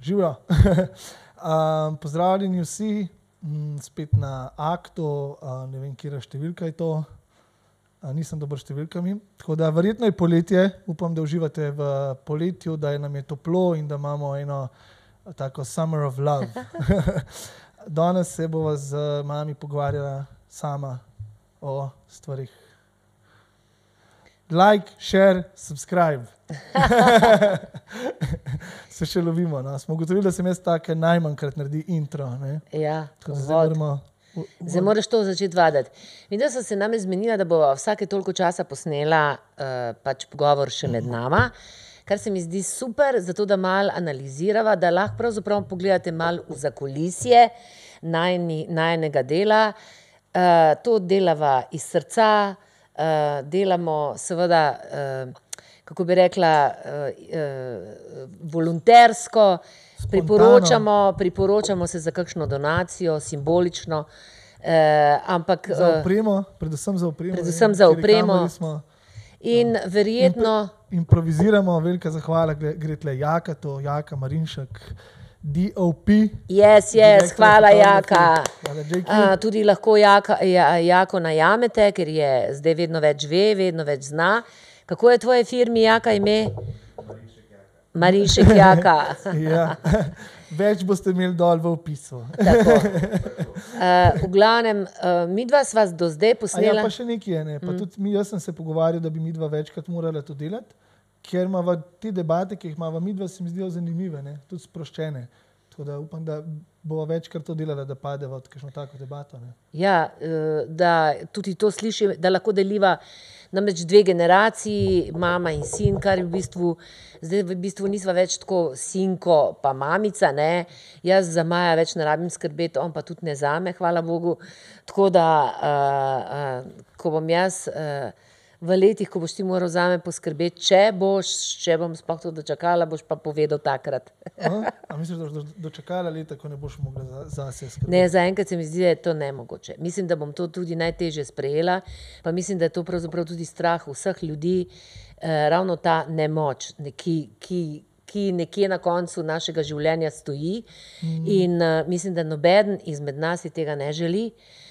Živijo. um, pozdravljeni vsi, m, spet na aktu, uh, ne vem, kje je številka je to. Uh, nisem dober s številkami. Tako da verjetno je poletje, upam, da uživate v poletju, da je nam je toplo in da imamo eno tako summer of love. Danes se bova z mami pogovarjala sama o stvarih. Like, share, subscribe. se še lovimo. No. Smo ugotovili, da se mi tako najmanjkrat naredi intro. ne. Ja, zdaj moramo. Zdaj moraš to začeti vaditi. Videla sem se nam zmenila, da bo vsake toliko časa posnela uh, pač pogovor še med nama, kar se mi zdi super, zato da malo analizirava, da lahko pravzaprav pogledate malo v zakulisje najni, najnega dela. Uh, to delava iz srca, uh, delamo seveda, uh, kako bi rekla, uh, uh, volontersko, priporočamo, priporočamo se za kakšno donacijo, simbolično. Uh, ampak Za uh, opremo, predvsem za opremo. Predvsem ne, za opremo. Smo, in verjetno. improviziramo, velika zahvala, gre, tle Jaka, to Jaka Marinšek, DOP. Yes, yes, hvala. Jaka. Hvala. A, tudi lahko jaka, ja, jako najamete, ker je zdaj vedno več ve, vedno več zna. Kako je tvoje firmi, jaka ime? Marinšek jaka. Ja. Več boste imeli dol v opisu. Tako. Uh, v glavnem, uh, mi dva sva do zdaj A Ja, posnela. pa še nekaj je. Ne? Pa mm. tudi mi, jaz sem se pogovarjal, da bi mi dva večkrat morala to delati, ker imamo te debate, ki jih imamo mi dva, se mi zdijo zanimive, ne? tudi sproščene. Tako da upam, da bo večkrat to delala, da padeva v kakšno tako debato. Ne? Ja, eh, da tudi to slišim, da lahko deliva namreč dve generaciji, mama in sin, kar v bistvu, zdaj v bistvu nisva več tako sinko pa mamica, ne. Jaz za Maja več ne rabim skrbeti, on pa tudi ne zame, hvala Bogu. Tako da, uh, uh, ko bom jaz uh, v letih, ko boš ti moral zame poskrbeti, če boš, če bom sploh to dočakala, boš pa povedal takrat. A? A misliš, da boš do- dočakala leta, ko ne boš mogla za, zase skrbeti? Ne, zaenkrat se mi zdi, da je to nemogoče. Mislim, da bom to tudi najtežje sprejela, pa mislim, da je to pravzaprav tudi strah vseh ljudi, eh, ravno ta nemoč, ne, ki, ki, ki nekje na koncu našega življenja stoji. Mm. In uh, mislim, da noben izmed nas si tega ne želi. Uh,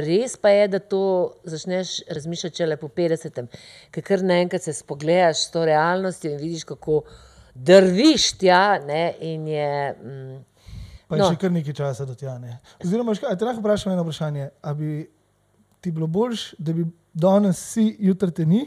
res pa je, da to začneš razmišljati šele po 50-em, ker kar naenkrat se spogledaš s to realnostjo in vidiš, kako drviš tja. Ne, in je, mm, Pa je No. še kar nekaj časa do tja. Ne? Oziroma, ška- a te lahko vprašam eno vprašanje. A bi ti bilo boljš, da bi danes si, jutri te ni,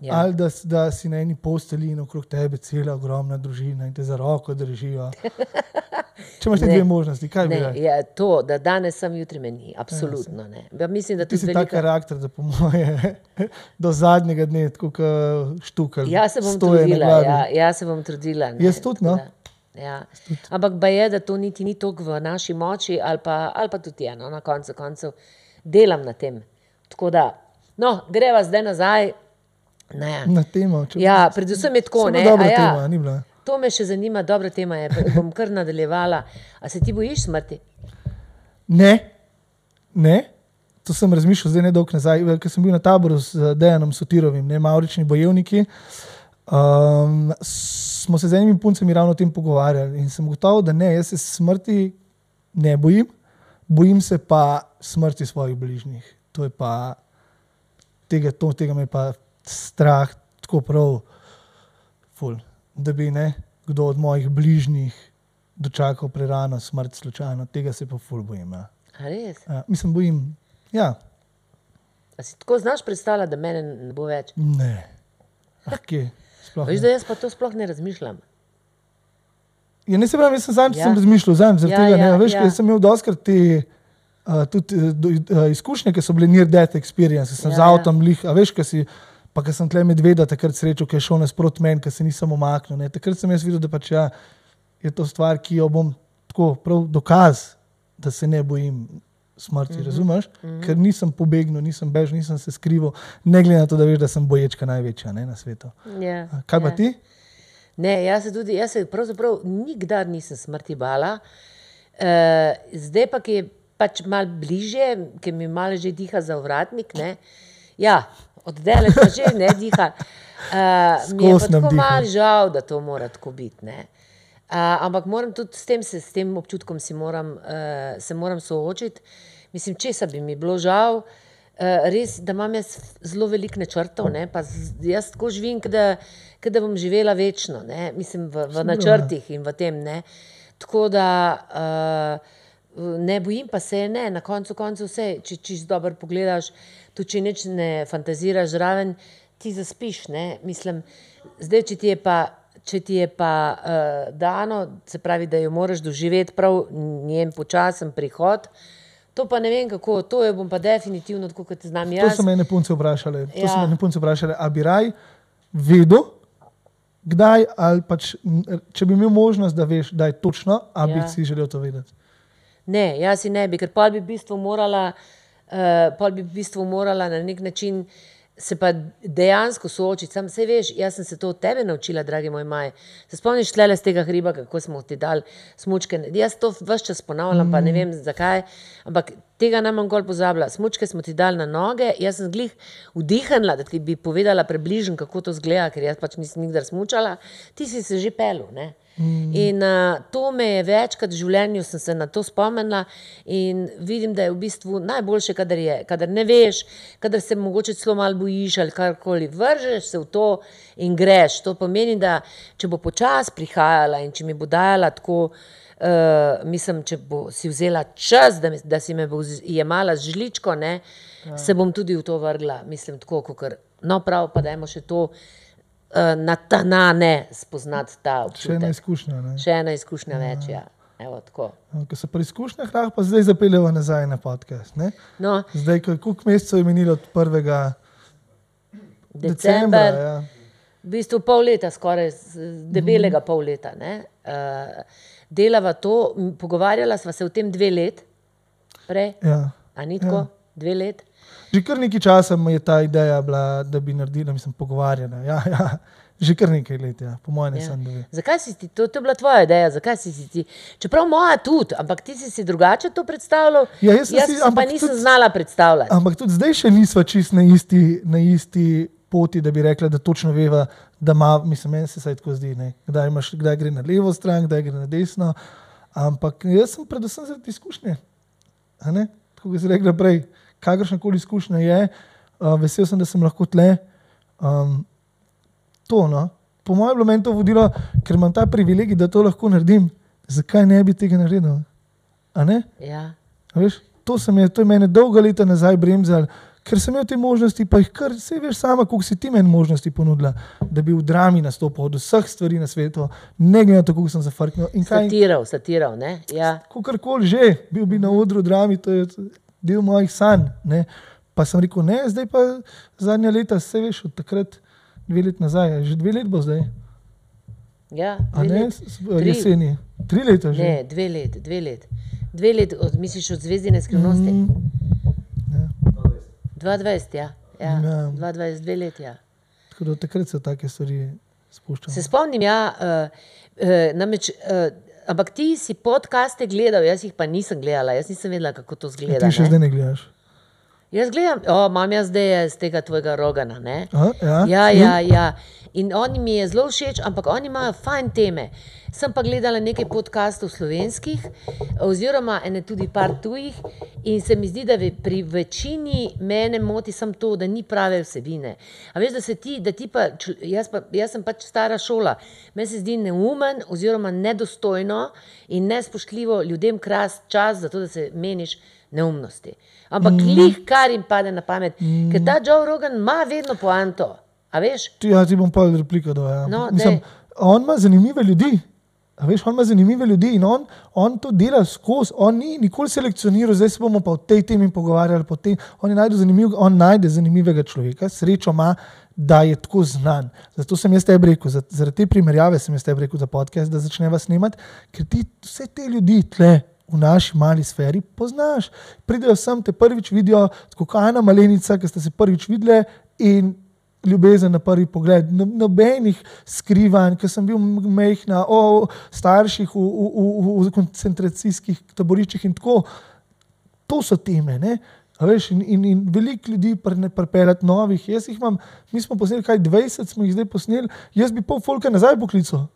ja. ali da, da si na eni posteli in okrog tebe cela ogromna družina in te za roko držijo. Če imaš te dve možnosti, kaj bi rekel? je to, da danes sem, jutri me ni. Absolutno ne. Ja, mislim, da Ti tudi si velika... karakter, da po moje do zadnjega dne, tako kot štukal. Jaz se bom trudila. Ja, jaz se bom trudila. ne, Jaz tudi, no. da, Ja. Ampak ba je, da to niti ni toliko v naši moči, ali pa, ali pa tudi je, no, na koncu koncev delam na tem. Tako da, no, greva zdaj nazaj. Ne. Na temo. Če, Ja, predvsem je tako. Ne, dobra ja, tema, ni bila. To me še zanima, dobra tema je, pa bom kar nadaljevala. A se ti bojiš smrti? Ne, ne. To sem razmišljal zdaj nedolgo nazaj, ker sem bil na taboru z Dejanom Sotirovim, ne Maurični bojevniki. Um, smo se z enimi puncami ravno o tem pogovarjali in sem gotovo, da ne, jaz se smrti ne bojim, bojim se pa smrti svojih bližnjih. To je pa, tega, to, tega me pa strah, tako prav, ful, da bi ne, kdo od mojih bližnjih dočakal prerano smrt slučajno, tega se pa ful bojim. Ja. A res? Ja, mislim, bojim. Ja, A si tako znaš predstavljati, da mene ne bo več? ne. Ah, kje? Sploh Veš, ne. da jaz pa to sploh ne razmišljam. Ja, ne se pravi, jaz sem zadnjič Ja. ja. razmišljal, zadnjič zaradi Ja, ja, tega. ja, Ne, veš, ja. ja. sem imel doskrat te uh, tudi, uh, izkušnje, ki so bile near death experience, sem Ja, ja, z ja. avtom lih, a veš, kaj si. Pa ker sem tle medveda takrat srečal, ki je šel nasprot meni, ker se nisem omaknil. Ne. Takrat sem jaz videl, da pač ja, je to stvar, ki jo bom tako prav dokaz, da se ne bojim smrti. Mm -hmm. Razumeš? Mm -hmm. Ker nisem pobegnil, nisem bežal, nisem se skrival, ne glede na to, da veš, da sem boječka največja ne, na svetu. Ja, A Kaj pa ja. ti? Ne, jaz se tudi, jaz se pravzaprav nikdar nisem smrti bala. Uh, zdaj pa, ki je pač malo bliže, ki mi malo že diha za vratnik, ne. Ja, oddaleč pa že ne diha. Uh, mi je pa tako malo žal, da to mora tako biti. Uh, ampak moram tudi s tem, se, s tem občutkom si moram, uh, se moram soočiti. Mislim, česa bi mi bilo žal, uh, res, da imam jaz zelo veliko načrtov, ne, pa z, jaz tako živim, da, da bom živela večno, ne, mislim, v, v Sigurno, načrtih in v tem. Ne. Tako da uh, ne bojim pa se, ne, na koncu koncev vse, če čisto dobro pogledaš, tudi če nič ne fantaziraš zraven, ti zaspiš. Ne, mislim, zdaj, če ti je pa. Če ti je pa uh, dano, se pravi, da jo moraš doživeti prav njen počasen prihod, to pa ne vem kako, to jo bom pa definitivno, tako kot znam To jaz. so me ene punce vprašale. To Ja. so me ene punce vprašale, a bi raj vedel, kdaj, ali pač, če bi imel možnost, da veš, da je točno, a bi Ja. si želel to vedeti. Ne, jaz si ne bi, ker pa bi v bistvu morala, uh, pol bi v bistvu morala na nek način se pa dejansko soočiti. Sam se veš, jaz sem se to od tebe naučila, dragi moj maj. Se spomniš tle z tega hriba, kako smo ti dali smučke. Jaz to vse čas ponavljam, pa ne vem zakaj, ampak tega nam manj pozabila. Smučke smo ti dali na noge, jaz sem glih vdihnila, da ti bi povedala približno, kako to zgleda, ker jaz pač nisem nikdar smučala, ti si se že pelil. Ne? In uh, to me je večkrat v življenju, sem se na to spomnila in vidim, da je v bistvu najboljše, kadar, je, kadar ne veš, kadar se mogoče celo malo bojiš ali karkoli. Vržeš se v to in greš. To pomeni, da če bo počasi prihajala in če mi bo dajala tako. Uh, mislim, če bo si vzela čas, da, mi, da si me bo jemala z žličko, ne, ja. se bom tudi v to vrgla. Mislim, tako kot. No, prav, pa dajmo še to na ta na ne spoznati ta Še ena občutek. izkušnja. Ne? Še ena izkušnja več. Ja. Evo, tako. Ko se pri izkušnjah lahko pa zdaj zapeljemo nazaj na podcast. Ne? no, Zdaj, ko- koliko mesecev je minilo od 1. decembra? december, Ja. v bistvu pol leta, skoraj debelega pol leta. ne. Uh, delava to, pogovarjala sva se o tem dve let, prej, Ja. a ni tako, dve let. Že kar nekaj časa mi je ta ideja bila, da bi naredila, mislim, pogovarjala. Ja, ja. Že kar nekaj let, ja. po mojem, Ja. sem dve. Zakaj si ti, to, to je bila tvoja ideja, zakaj si si ti, čeprav moja tudi, ampak ti si si drugače to predstavljal, Ja, jaz sem jaz si- si, pa nisem tudi- znala predstavljati. Ampak tudi zdaj še nismo čist na isti, na isti poti, da bi rekla, da točno veva, da ima, mislim, meni se vsaj tako zdi, ne? kdaj, imaš, kdaj gre na levo stran, kdaj gre na desno. Ampak jaz sem predvsem zaradi izkušnje. Tako kot si rekla prej, kakršna koli izkušnja je, uh, vesel sem, da sem lahko tle. Um, to, no. Po mojem je bilo meni to vodilo, ker imam ta privilegij, da to lahko naredim. Zakaj ne bi tega naredil? A ne? Ja. A Veš, to, je, to je mene dolga leta nazaj bremzal, ker sem imel te možnosti, pa jih kar, vse veš sama, koliko si ti meni možnosti ponudila, da bi v drami nastopil od vseh stvari na svetu, ne glede na to, kako sem zafrknil. Satiral, satiral, ne? Ja. kakorkoli že, bil bi na odru drami, to je del mojih sanj. Ne? Pa sem rekel, ne, zdaj pa zadnja leta, vse veš, od takrat, dve leti nazaj, že dve leti bo zdaj, Ja, ne, Tri. jeseni, tri leta že. Ne, dve let, dve let. Dve let, od, misliš od zvezdine skrivnosti? Mm, 22, ja. ja. Ja. 22, dve let, ja. tako da takrat se take stvari spuščamo. Se spomnim, ja, uh, uh, namreč, uh, ampak ti si podcaste gledal, jaz jih pa nisem gledala, jaz nisem vedela, kako to zgleda. Ti še ne. zdaj ne gledaš. Jaz gledam, o, imam jaz zdaj z tega tvojega rogana. Ne? Aha, ja. Ja, ja, ja. In oni mi je zelo všeč, ampak oni imajo fajn teme. Sem pa gledala nekaj podkastov slovenskih, oziroma ene tudi par tujih, in se mi zdi, da pri večini mene moti samo to, da ni prave vsebine. A veš, da se ti, da ti pa, jaz, pa, jaz sem pač stara šola, meni se zdi neumen, oziroma nedostojno in nespoštljivo ljudem krasti čas, zato da se meniš neumnosti. Ampak mm. lih, kar jim pade na pamet, mm. ker ta Joe Rogan ima vedno poanto. A veš? Ti, ja, ti bom pa repliko dal. Ja. No, Mislim, on ima zanimive ljudi. A veš, on ima zanimive ljudi in on, on to dela skozi. On ni nikoli selekcioniral, zdaj se bomo pa o tej temi pogovarjali. po Tej, on, najde zanimiv, on najde zanimivega človeka, srečo ima, da je tako znan. Zato sem jaz tebi rekel, za- zaradi te primerjave sem jaz tebi rekel za podcast, da začneva snemati, ker ti vse te ljudi tle. V naši mali sferi poznaš. Pridejo sem, te prvič vidijo, kot ena malenica, ki ste se prvič videli, in ljubezen na prvi pogled, no, nobenih skrivanj, ker sem bil mehna, o starših v, v, v, v koncentracijskih taboriščih in tako. To so teme. Ne? A Veš, in, in, in veliko ljudi pripeljati novih. Jaz jih imam, mi smo posneli kaj 20, smo jih zdaj posneli, jaz bi pol folka nazaj poklical.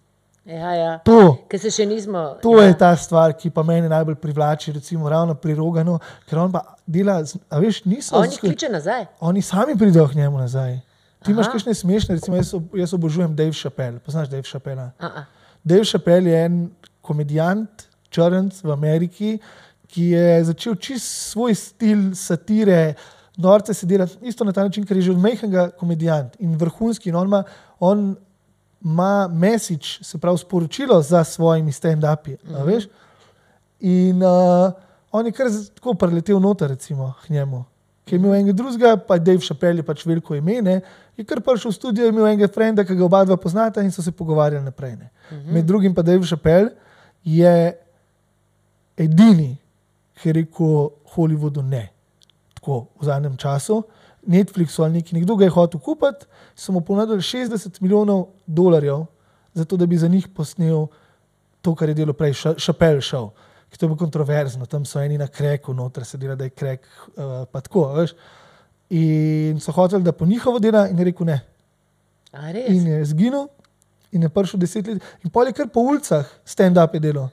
Ja, ja. To, Ker se še nismo. to ja. je ta stvar, ki pa meni najbolj privlači, recimo ravno pri Roganu, ker on pa dela, a veš, niso. On jih sk- kliče nazaj. Oni sami pridejo k njemu nazaj. Ti imaš Aha. kakšne smešne, recimo jaz, jaz obožujem Dave Chappelle. Poznaš Dave -a. Dave Chappelle je en komedijant, črnc v Ameriki, ki je začel čist svoj stil satire, norce se dela isto na ta način, ker je že od mehkega komedijant in vrhunski. In on ima, on ima message, se pravi sporočilo za svojimi stand-upi. Mm -hmm. In uh, on je kar tako preletel noter, recimo, k njemu. Ki je imel enega drugega, pa Dave Chappelle je pač veliko ime, ne, je kar prišel v studio, imel enega frenda, ki ga oba dva poznata in so se pogovarjali naprej. Ne. Med drugim pa Dave Chappelle je edini, ki je rekel Hollywoodu ne. Tako v zadnjem času. Netflixu ali neki, nekdo ga je hotel kupiti, so mu ponudili 60 milijonov dolarjev, zato da bi za njih posnel to, kar je delo prej, Šapel šel, ki to je bilo kontroverzno, tam so eni na kreku, noter se dela, da je krek, uh, pa tako, veš. In so hoteli, da po njihovo dela, in je rekel ne. In je zginil, in je prišel deset let, in pol je kar po ulicah stand-up je delo.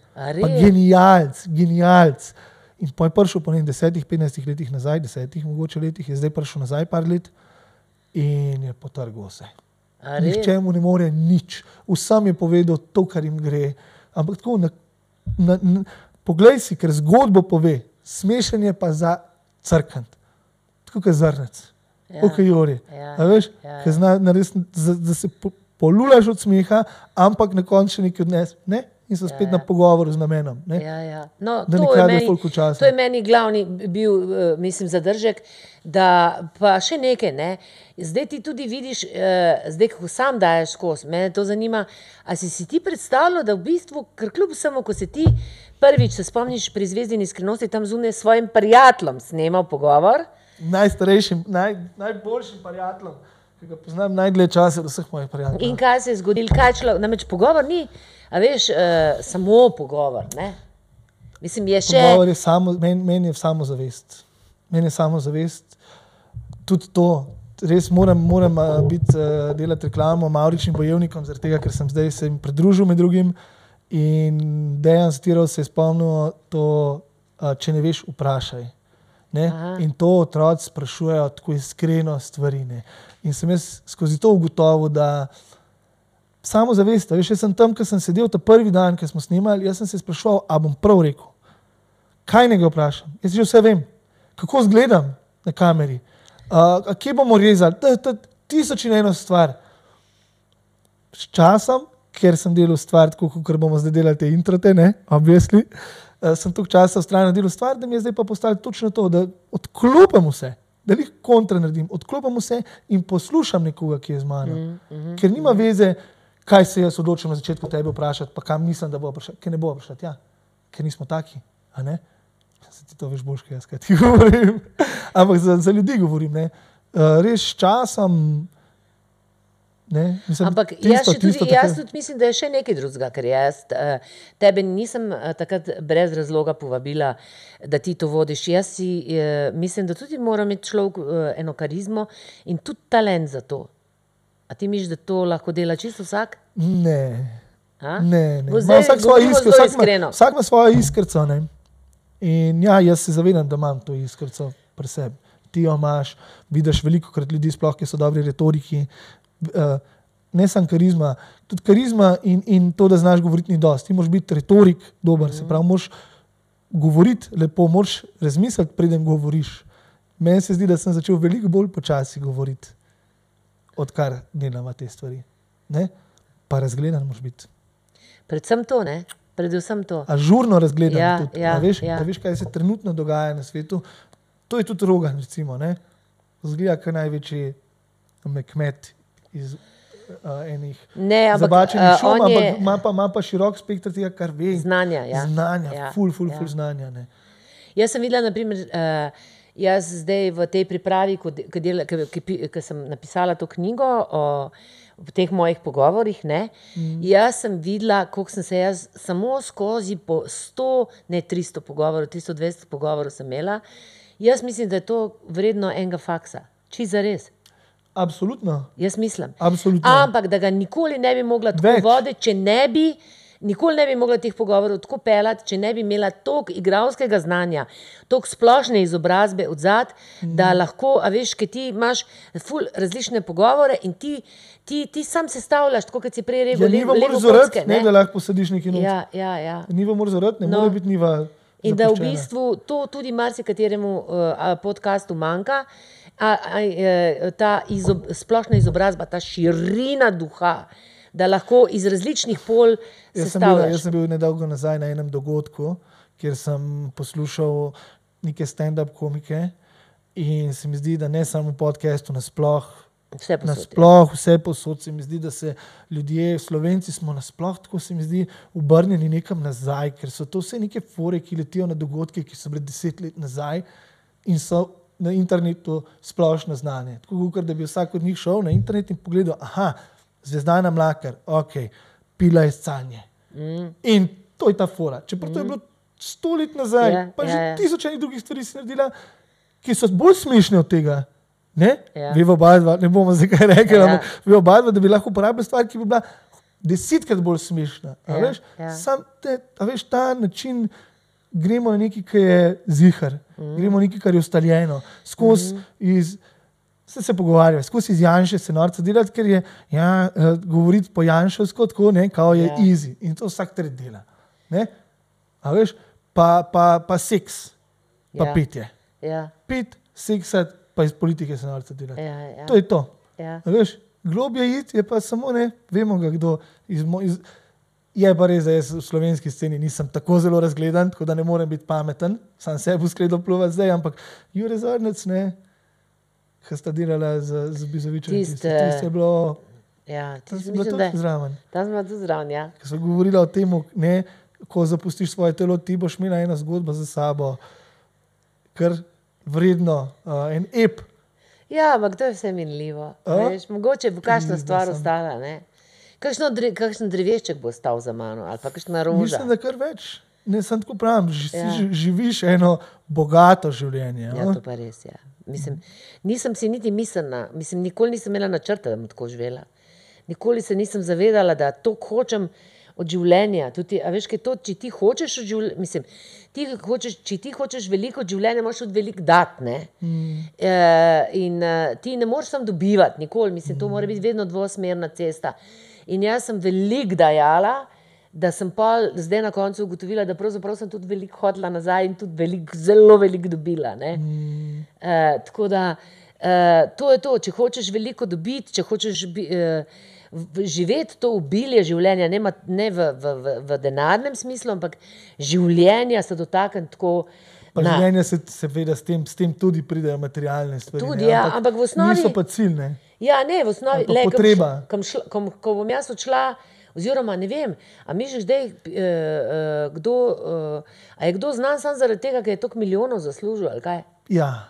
Genialc, genialc. In po je prišel po nekaj desetih, petnajstih letih nazaj, desetih mogoče letih, je zdaj prišel nazaj par let in je potrgal vse. Res? Nihče mu ne more nič, vsem je povedal to, kar jim gre. Ampak tako, na, na, na, poglej si, ker zgodbo pove, smešen je pa za crkant, tako kot zrnec, Ja. kot jori. Ja, A veš, ja, Ker zna narediti, da, da se po, polulaš od smeha, ampak na koncu še nekaj odnes. Ne? In so spet Ja, na ja. pogovoru z namenom. Ne? Ja, ja. No, Da to, ne kradejo meni, folku časa. to je meni glavni bil, eh, mislim, zadržek. Da, pa še nekaj, ne. zdaj ti tudi vidiš, eh, zdaj ko sam daješ skozi, me to zanima. Ali si, si ti predstavljal, da v bistvu, ker kljub vsemu, ko se ti prvič se spomniš pri Zvezdini skrivnosti, tam zunaj s svojim prijateljem snemal pogovor, Najstarejšim, naj, najboljšim prijateljem, ki ga poznam najdlje časa od vseh mojih prijateljev. In kaj se je zgodilo, kaj človek, namreč pogovor ni, a veš, uh, samo pogovor. Ne? Mislim, je še. Pogovor je samo, meni, meni je samozavest. Meni je samozavest tudi to. Res moram, moram uh, biti, uh, delati reklamo Mauričnim bojevnikom, zaradi tega, ker sem zdaj se jim pridružil med drugim in dejan Stirov se je spomnil to, uh, če ne veš, vprašaj. In to otroci sprašujejo tako iskreno stvari. Ne? In sem jaz skozi to ugotovil, da samo zavest, veš, jaz sem tam, ker sem sedel ta prvi dan, ki smo snimali, jaz sem se spraševal, a bom prav rekel. Kaj ne ga vprašam? Jaz že vse vem, kako izgledam na kameri, uh, kje bomo rezali, t, t, tisoč in eno stvar. S časom, ker sem delal stvar, tako kot bomo zdaj delali te introte, ne, obvisli, uh, sem toliko časa vztrajno delal stvar, da mi je zdaj pa postalo točno to, da odklopim vse. Da jih kontra naredim, odklopim vse in poslušam nekoga, ki je z mano. Mm -hmm. Ker nima veze, kaj se jaz odločim na začetku tebe vprašati, pa kam mislim, da bo vprašati, ker ne bo vprašati. Ja, ker nismo taki. Se ti to veš boš, kaj jaz kaj ti govorim. Ampak za, za ljudi govorim. Ne? Uh, res časom. Ne? Mislim, Ampak tisto- jaz, tisto tudi, jaz takrat- tudi mislim, da je še nekaj drugega, ker jaz uh, tebe nisem uh, takrat brez razloga povabila, da ti to vodiš. Jaz si, uh, mislim, da tudi mora imeti človek eno karizmo in tudi talent za to. A ti misliš, da to lahko dela čisto vsak? Ne. A? Ne, ne. Zdaj Vsak, zelo vsak, iskreno. vsak ima svojo iskrco. Ne? In ja, jaz se zavedam, da imam to iskrco pri sebi. Ti jo imaš, vidiš veliko krat ljudi, sploh ki so dobri retoriki. Uh, ne samo karizma, tudi karizma in, in to, da znaš govoriti, ni dosti. Ti moraš biti retorik dober, se pravi, moraš govoriti lepo, moraš razmisliti, preden govoriš. Meni se zdi, da sem začel veliko bolj počasi govoriti, odkar delamo te stvari. Ne? Pa razgledan moraš biti. Predvsem to, ne? Predvsem to. ažurno razgledan. Ja, tudi, ja, a veš, ja. da veš, kaj se trenutno dogaja na svetu. To je tudi rogan, recimo. ne. Zgleda, kot največji me kmet iz uh, enih Ne, ampak zabačenih uh, šum, on ampak je ima pa, ima pa širok spektr tega, kar ve. znanja. Ja. Znanja, Ja, ful, ful, ja. ful znanja. Ne. Jaz sem videla, naprimer, uh, jaz zdaj v tej pripravi, ko sem napisala to knjigo o, o teh mojih pogovorih, ne, mm. jaz sem videla, koliko sem se jaz samo skozi po 100, ne 300 pogovorov, 300-200 pogovorov sem imela. Jaz mislim, da je to vredno enega faksa. Čisto za res. Absolutno. Jaz mislim. Absolutno. Ampak da ga nikoli ne bi mogla tako Več. voditi, če ne bi. Nikoli ne bi mogla teh pogovorov tako pelati, če ne bi imela toliko igralskega znanja, toliko splošne izobrazbe od zadaj, Mhm. da lahko, a veš, ker ti imaš ful različne pogovore in ti, ti, ti sam sestavljaš, tako kot si prej rekel, Ja, le- niva Lego moraš zorati, kocke, ne, da lahko posadiš neki noč. Ja, ja, ja. Niva moraš zorati, ne No. more biti niva. In da v zapuščena. bistvu to tudi marsikateremu uh, podkastu manjka, a, a, e, ta izob, splošna izobrazba, ta širina duha, da lahko iz različnih pol bil, sestavljaš. jaz sem bil nedolgo nazaj na enem dogodku, kjer sem poslušal neke stand-up komike in se mi zdi, da ne samo v podkastu, nasploh. Vse posod. Nasploh, vse posod se mi zdi, da se ljudje, slovenci, smo nasploh tako se mi zdi obrnjeni nekam nazaj, ker so to vse neke fore, ki letijo na dogodke, ki so bile deset let nazaj in so na internetu splošno znane. Tako kot da bi vsak od njih šel na internet in pogledal, aha, zvezdana mlakar, ok, pila je scanje. Mm. In to je ta fora. Čeprav mm. to je bilo sto let nazaj, Ja, pa ja, že ja. tisoč enih drugih stvari si naredila, ki so bolj smešne od tega. Ne? Ja. Veva oba dva, ne bomo zdaj kaj rekli, Ja. ampak veva oba dva, da bi lahko uporabljali stvar, ki bi bila desetkrat bolj smešna. Ja, veš? ja. Sam te, veš, ta način gremo na nekaj, ki je zihar, mm. gremo na nekaj, kar je ustaljeno, skozi mm. iz. Se, se pogovarjajo, skozi iz Janša se norca delati, ker je ja, uh, govoriti po Janšovsko, tako ne, kao je Ja. yeah. easy in to vsak tret dela. Ne? A veš, pa, pa, pa seks, pa Ja. yeah. petje. Ja, Pet, seksat, pa iz politike se norca delati. ja, ja. To je to. ja. A Veš, globje id je pa samo ne, vemo ga kdo. Iz, iz, je pa res, da jaz v slovenski sceni nisem tako zelo razgledan, tako da ne morem biti pameten, sam sebi uskledo pluva zdaj, ampak Jure Zornec, ne, ki sta delala z, z Bizovičem, Tist, tisto tist je bilo, ja. tam da tudi zraven. tam smo tudi zraven, ja. Ker so govorili o tem, ne, ko zapustiš svoje telo, ti boš imela ena zgodba za sabo, kar vredno, uh, en ep. Ja, ampak to je vse minljivo. Veš, mogoče bo kakšna stvar ostala, ne. Kakšno, dre, kakšen drevešček bo stal za mano, ali pa kakšna roža. Mislim, da kar več. Ne, sem tako pravim, ži, Ja. ži, živiš eno bogato življenje. Ja, no? to pa res je. Ja. Mislim, nisem si niti mislila, mislim, nikoli nisem imela načrta, da bom tako živela. Nikoli se nisem zavedala, da to hočem od življenja. Tudi, veš, kaj to, če ti hočeš od življenja, mislim, ti hočeš, če ti hočeš veliko od življenja, moraš od veliko dati. ne. Mm. E, in uh, ti ne moreš sam dobivati, nikoli, mislim, to mora biti vedno dvosmerna cesta. In jaz sem veliko dajala, da sem pa zdaj na koncu ugotovila, da pravzaprav sem tudi veliko hodila nazaj in tudi veliko, zelo veliko dobila. Mm. E, tako da e, to je to, če hočeš veliko dobiti, če hočeš bi, e, živeti to obilje življenja, ne, ne v, v, v, v denarnem smislu, ampak življenja se dotakniti tako. Pa na- življenje se seveda s tem, s tem tudi pridejo materialne stvari. Tudi, ne, ja, ampak v osnovi- Niso pa ciljne. Ja, ne, v osnovi Ali le, potreba. bom šla- bom- Ko bom jaz odšla, oziroma ne vem, a misliš, da je uh, kdo, uh, a je kdo znan samo zaradi tega, ker je toliko milijonov zaslužil ali kaj? Ja.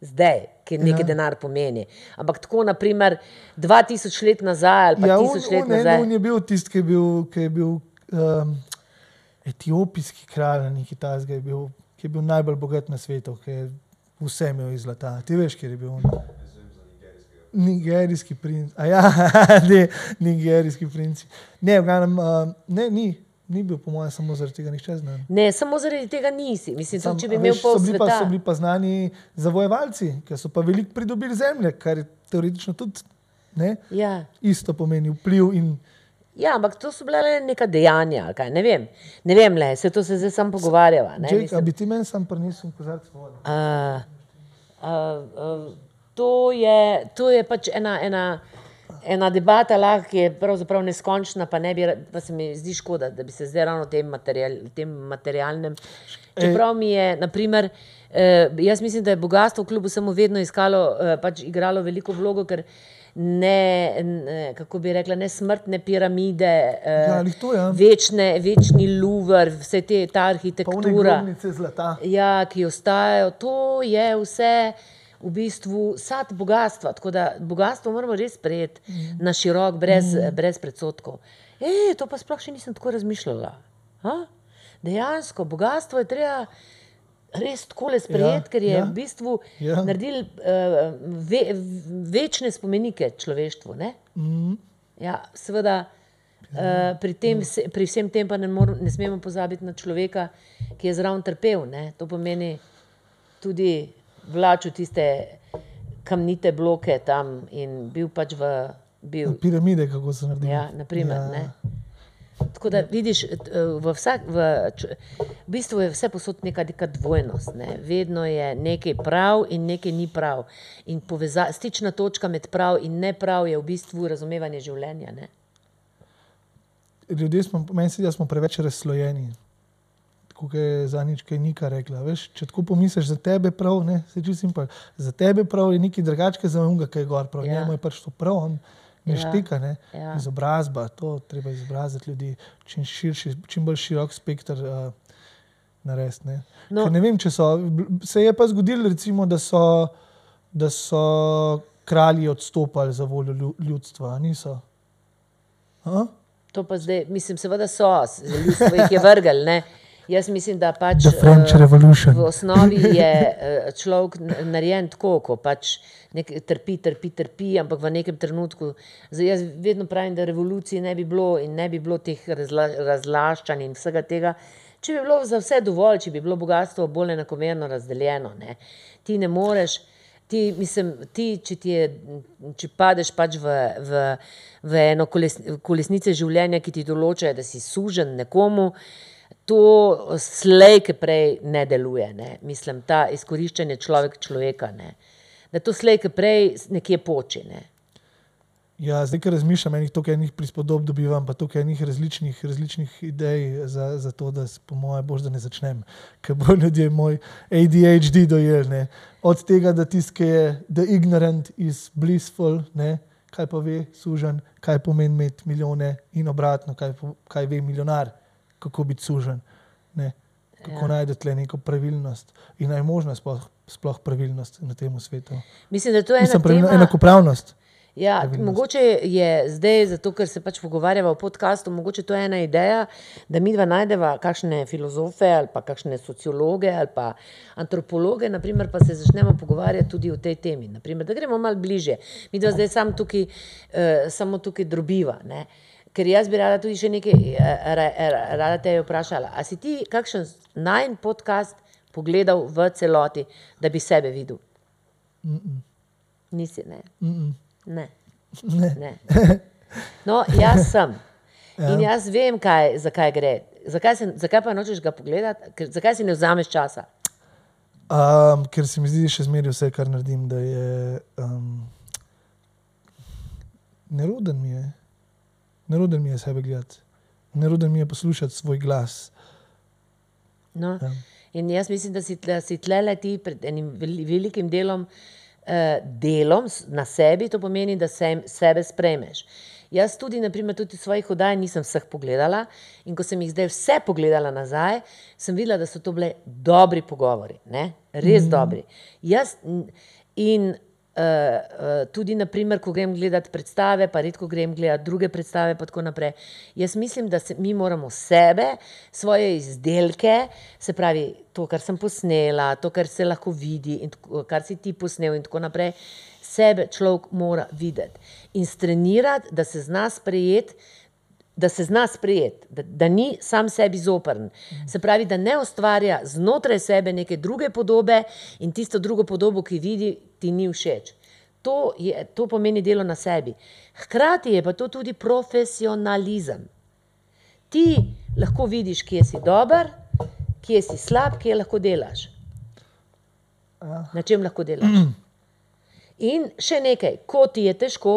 Zdaj, ki nekaj ja. denar pomeni. Ampak tako, naprimer, 2000 let nazaj ali pa Ja, 1000 let on, nazaj. on je bil tisti, ki je bil, ki je bil um, etiopijski kralj, nekaj tasga, je bil, ki je bil najbolj bogat na svetu, ki je vse imel iz zlata. Ti veš, kje je bil on? Nigerijski princ. A ja, ne, nigerijski princ. Ne, v glavnem, uh, ne, ni, ni bil, po mojem, samo zaradi tega nihče znan. Ne, samo zaradi tega nisi. Mislim, Sam, če bi imel veš, pol so bili, pa, sveta. so bili pa znani zavojevalci, ki so pa veliko pridobili zemlje, kar je teoretično tudi ne, Ja. isto pomeni vpliv. In, ja, ampak to so bile le neka dejanja. ne vem, ne vem le, se to se zdaj sam pogovarjava. ne, Jake, mislim. bi ti meni sam prinesel kozarec vode? Uh, uh, uh, to, je, to je pač ena, ena, ena debata, lahko, je pravzaprav neskončna, pa, ne bi, pa se mi zdi škoda, da bi se zdaj ravno tem, material, tem materialnem. Čeprav mi je, naprimer, uh, jaz mislim, da je bogatstvo kljub vsemu vedno iskalo, uh, pač igralo veliko vlogo, ker ne, ne, kako bi rekla, ne smrtne piramide, Ja, uh, glih to, ja. večne, večni luver, vse te, ta arhitektura. zlata. Ja, ki ostajajo, to je vse v bistvu sad bogatstva. Tako da bogatstvo moramo res sprejeti mm. na širok, brez, mm. brez predsotkov. E, to pa sploh še nisem tako razmišljala. Ha? Dejansko, bogatstvo je treba res tako le sprejet, Ja, ker je ja. v bistvu Ja. naredil uh, ve, večne spomenike človeštvu. Ne? Mhm. Ja, seveda, uh, pri, tem, vse- pri vsem tem pa ne, mor, ne smemo pozabiti na človeka, ki je zraven trpel. Ne? To pomeni tudi vlačil tiste kamnite bloke tam in bil pač v. Bil, Piramide, kako se naredi. Ja, naprimer, ja. Tako da vidiš, t- v, vsak, v, v bistvu je vse posod neka, neka dvojnost. Ne? Vedno je nekaj prav in nekaj ni prav. In poveza, stična točka med prav in ne prav je v bistvu razumevanje življenja. Ne? Ljudje smo, meni se zdi, da smo preveč razslojeni. Tako je za nič, kaj Nika rekla. Veš, če tako pomisliš, za tebe prav, ne, se čutim simpel. Za tebe prav je nekaj drugačnega, za unga, kaj je gor prav. Ja. Njemu je pač to prav, on ne Ja. štika. Ne. Ja. Izobrazba, to treba izobraziti ljudi, čim, širši, čim bolj širok spekter uh, narediti. Ne. No. No. ne vem, če so. Se je pa zgodilo, recimo, da so, da so kralji odstopali za voljo lju- ljudstva, niso. A? To pa zdaj, mislim, seveda so, ljudstvo jih je vrgel. Ne? Jaz mislim, da pač. Eh. V osnovi je eh, človek narejen tako, ko pač nek, trpi, trpi, trpi, ampak v nekem trenutku. Zdaj, jaz vedno pravim, da revolucije ne bi bilo in ne bi bilo teh razla, razlaščanj in vsega tega. Če bi bilo za vse dovolj, če bi bilo bogatstvo bolj enakomerno razdeljeno, ne. ti ne moreš. Ti, mislim, ti, če, ti je, če padeš pač v, v, v eno koles, kolesnice življenja, ki ti določajo, da si sužen nekomu, to slejke prej ne deluje. Ne? Mislim, ta izkoriščanje človek človeka. Ne? Da to slejke prej nekje poči. Ne? Ja, zdaj, ker razmišljam, enih toliko enih prispodob dobivam, pa toliko enih različnih, različnih idej za, za to, da s- po mojem bož, da ne začnem, ker bo ljudje moj ADHD dojel. Ne? Od tega, da ki je the ignorant is blissful, ne? kaj pa ve, sužen, kaj pomeni imeti milijone in obratno, kaj, po- kaj ve milijonar, kako biti sužen. Ne? Kako Ja. najti tle neko pravilnost in naj možno sploh, sploh pravilnost na tem svetu. Mislim, da to je ena Mislim, pravilno, tema. enakopravnost. Ja, pravilnost. mogoče je zdaj, zato ker se pač pogovarjava v podkastu, mogoče to je ena ideja, da mi dva najdeva kakšne filozofe ali pa kakšne sociologe ali pa antropologe, naprimer, pa se začnemo pogovarjati tudi o tej temi. Naprimer, da gremo malo bliže. Mi dva zdaj sam tukaj, uh, samo tukaj drobiva. Ne? Ker jaz bi rada tudi še nekaj, eh, ra, ra, rada te je vprašala. A si ti kakšen najn podcast pogledal v celoti, da bi sebe videl? Mm -mm. Nisi, ne. Mm -mm. ne. Ne. Ne. No, jaz sem. Ja. In jaz vem, kaj, zakaj gre. Zakaj, se, zakaj pa nočeš ga pogledati? Ker, zakaj si ne vzameš časa? Um, ker se mi zdi, še zmeraj vse, kar naredim, da je um, neroden mi je. Neroden mi je sebe gledati, neroden mi je poslušati svoj glas. No? Ja. In jaz mislim, da si, da si tlele ti pred enim veli- velikim delom, eh, delom na sebi, to pomeni, da se, sebe sprejmeš. Jaz tudi, naprimer, tudi svojih oddaj nisem vseh pogledala in ko sem jih zdaj vse pogledala nazaj, sem videla, da so to bile dobri pogovori, ne? res mm. dobri. Jaz in tudi, naprimer, ko grem gledati predstave, pa redko grem gledati druge predstave, pa tako naprej. Jaz mislim, da se, mi moramo sebe, svoje izdelke, se pravi, to, kar sem posnela, to, kar se lahko vidi, in tako, kar si ti posnel, in tako naprej, sebe človek mora videti in strenirati, da se zna sprejeti. Da se zna sprejeti, da, da ni sam sebi zoprn. Se pravi, da ne ustvarja znotraj sebe neke druge podobe in tisto drugo podobo, ki vidi, ti ni všeč. To, je, to pomeni delo na sebi. Hkrati je pa to tudi profesionalizem. Ti lahko vidiš, kje si dober, kje si slab, kje lahko delaš. Ja. Na čem lahko delaš. In še nekaj, ko ti je težko,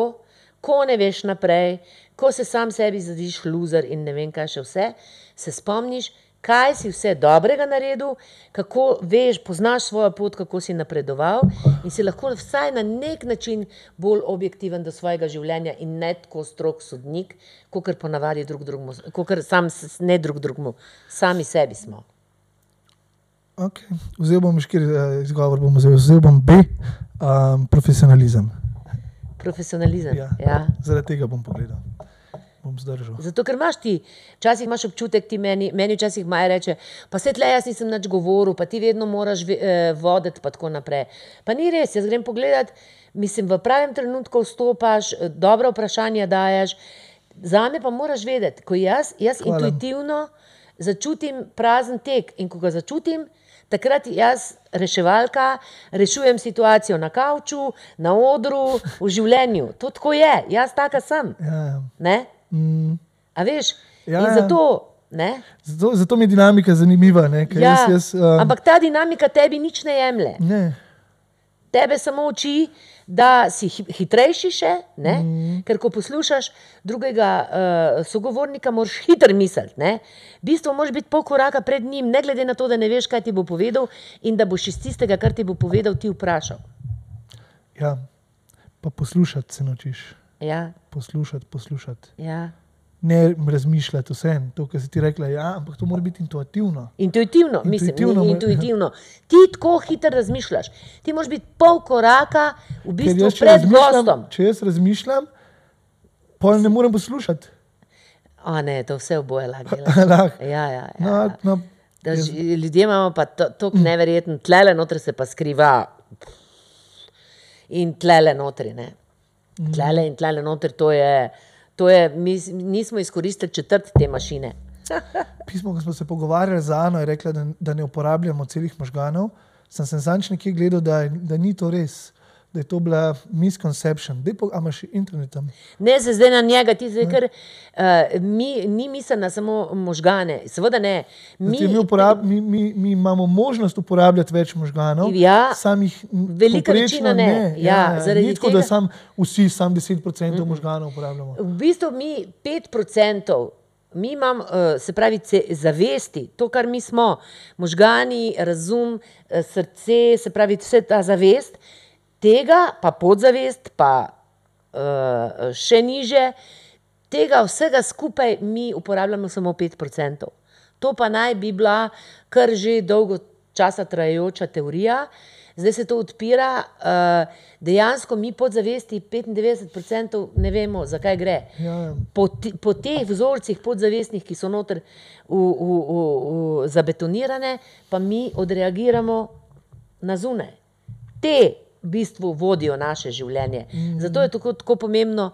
ko ne veš naprej, ko se sam sebi zadiš loser in ne vem kaj še vse, se spomniš, kaj si vse dobrega naredil, kako veš, poznaš svojo pot, kako si napredoval in si lahko vsaj na nek način bolj objektiven do svojega življenja in ne tako strok sodnik, kot ponavadi drug drugemu, kot sam s- ne drug drugemu, sami sebi smo. Okay. Vzel bom škir uh, izgovor, bom vzel, vzel bom B, um, profesionalizem. Profesionalizem. Ja. Ja. Zaradi tega bom pogledal. bom zdržal. Zato, ker imaš ti, včasih imaš občutek, ti meni, meni včasih Maja reče, pa se tle jaz nisem nič govoril, pa ti vedno moraš ve- eh, voditi, pa tako naprej. Pa ni res, jaz grem pogledat, mislim, v pravem trenutku vstopaš, eh, dobra vprašanja daješ. Zame pa moraš vedeti, ko jaz, jaz Hvala. intuitivno začutim prazen tek in ko ga začutim, takrat jaz, reševalka, rešujem situacijo na kavču, na odru, v življenju. To tako je, jaz taka sem. Ja, ja. Ne? Mm, A veš? Ja, in ja. zato, ne? zato, zato mi je dinamika zanimiva. Ne, Ja, jaz, jaz, um, ampak ta dinamika tebi nič ne jemlje. ne, Tebe samo uči, da si hi- hitrejši še, ne? Mhm. ker ko poslušaš drugega uh, sogovornika, moraš hitro misliti. ne. V bistvu moraš biti pol koraka pred njim, ne glede na to, da ne veš, kaj ti bo povedal, in da boš iz tistega, kar ti bo povedal, ti vprašal. ja, pa poslušati se naučiš. Ja, Poslušati, poslušati. ja. Ne razmišljati vse, to, kar si ti rekla. Ja, ampak to mora biti intuitivno. Intuitivno, mislim, Intuitivno ni, mo- intuitivno. Ti tako hitro razmišljaš. Ti moraš biti pol koraka v bistvu jaz, pred gostom. če jaz razmišljam, pol ne morem poslušati. A ne, to vse oboje lahko. Ja, ja, ja. No, ja. no, Da, ž- ljudje imamo pa to, to neverjetno, tlele notri se pa skriva. In tlele notri, ne. Tlele in tlele notri, to je, to je mi nismo izkoristili četrt te mašine. pismo, ko smo se pogovarjali z Ano, je rekla, da, da ne uporabljamo celih možganov. Sem se zanj nekje gledal, da, je- da ni to res, da je to bila misconception. Dej po, a imaš internet tam? Ne, se zdaj na njega, ti zdaj, ker uh, mi, ni misel na samo možgane, seveda ne. Mi, Mi, uporab, mi, mi, mi imamo možnost uporabljati več možganov, Ja, samih velika večina ne. Ja, zaradi ni tako, tega- da sam, vsi sam 10% mm. možganov uporabljamo. V bistvu mi 5%, mi imamo, uh, se pravi, zavesti, to, kar mi smo, možgani, razum, uh, srce, se pravi, vse ta zavest, tega pa podzavest, pa uh, še niže, tega vsega skupaj mi uporabljamo samo 5%. To pa naj bi bila kar že dolgo časa trajajoča teorija. Zdaj se to odpira, uh, dejansko mi podzavesti 95% ne vemo, zakaj gre. Ja, ja. Po, po teh vzorcih podzavestnih, ki so noter v, v, v, v, zabetonirane, pa mi odreagiramo na zunaj. Te v bistvu vodijo naše življenje. Mm. Zato je tako, tako pomembno.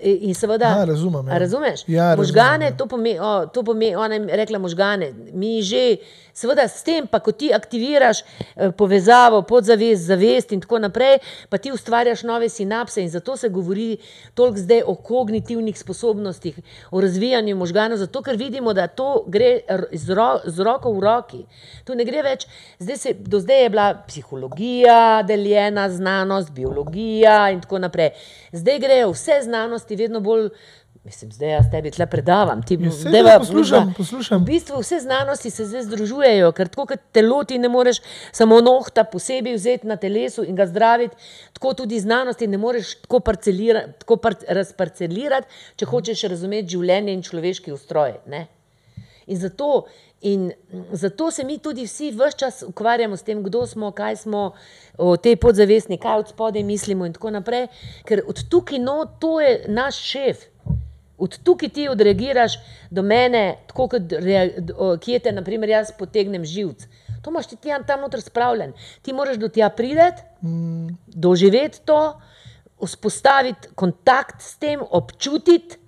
e, In seveda, Ja, razumem, ja. Razumeš? Ja, razumem, možgane, ja. to pomeni, pomeni, ona je rekla možgane. Mi že, seveda, s tem, pa ko ti aktiviraš eh, povezavo, podzavest, zavest in tako naprej, pa ti ustvarjaš nove sinapse in zato se govori toliko zdaj o kognitivnih sposobnostih, o razvijanju možganov, zato ker vidimo, da to gre z, ro, z roko v roki. Tu ne gre več, zdaj se, do zdaj je bila psihologija deljena, znanost, biologija in tako naprej. Zdaj grejo vse znanosti vedno bolj. Mislim, zdaj jaz tebi tle predavam. Ti, Ja, saj dajva- da poslušam. V bistvu vse znanosti se zdaj združujejo, ker tako kot telo ti ne moreš samo nohta posebej vzeti na telesu in ga zdraviti, tako tudi znanosti ne moreš tako, tako par, razparcelirati, če hočeš razumeti življenje in človeški ustroj. Ne? In zato, in zato se mi tudi vsi vse čas ukvarjamo s tem, kdo smo, kaj smo, o tej podzavestni, kaj od spodaj mislimo, in tako naprej. Ker od tukaj, no, to je naš šef. Od tukaj ti odreagiraš do mene, tako kot kje te, naprimer, jaz potegnem živc. To imaš ti tam, noter spravljen. Ti moraš do tja priti, Mm, doživeti to, vzpostaviti kontakt s tem, občutiti,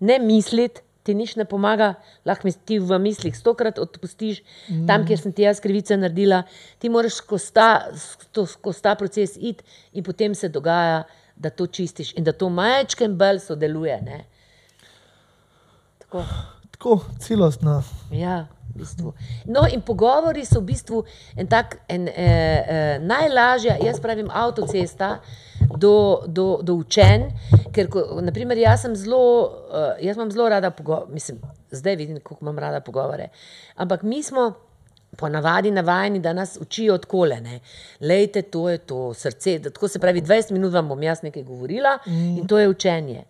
ne misliti. Ti nič ne pomaga, lahko ti v mislih stokrat odpustiš, mm. tam, kjer sem ti jaz krivice naredila. Ti moraš skozi ta, proces iti, in potem se dogaja, da to čistiš in da to majčkem bolj sodeluje. Ne? Tako. tako celostno. Ja, v bistvu. No, in pogovori so v bistvu en tak, en, eh, eh, najlažja, jaz pravim, avtocesta do, do, do učenj. Ker, ko, naprimer, jaz sem zelo, eh, jaz imam zelo rada pogovore, mislim, zdaj vidim, kako imam rada pogovore. Ampak mi smo. Ponavadi navajeni, da nas učijo od kolene. Lejte, to je to srce. Da, tako se pravi, 20 minut vam bom jaz nekaj govorila mm. in to je učenje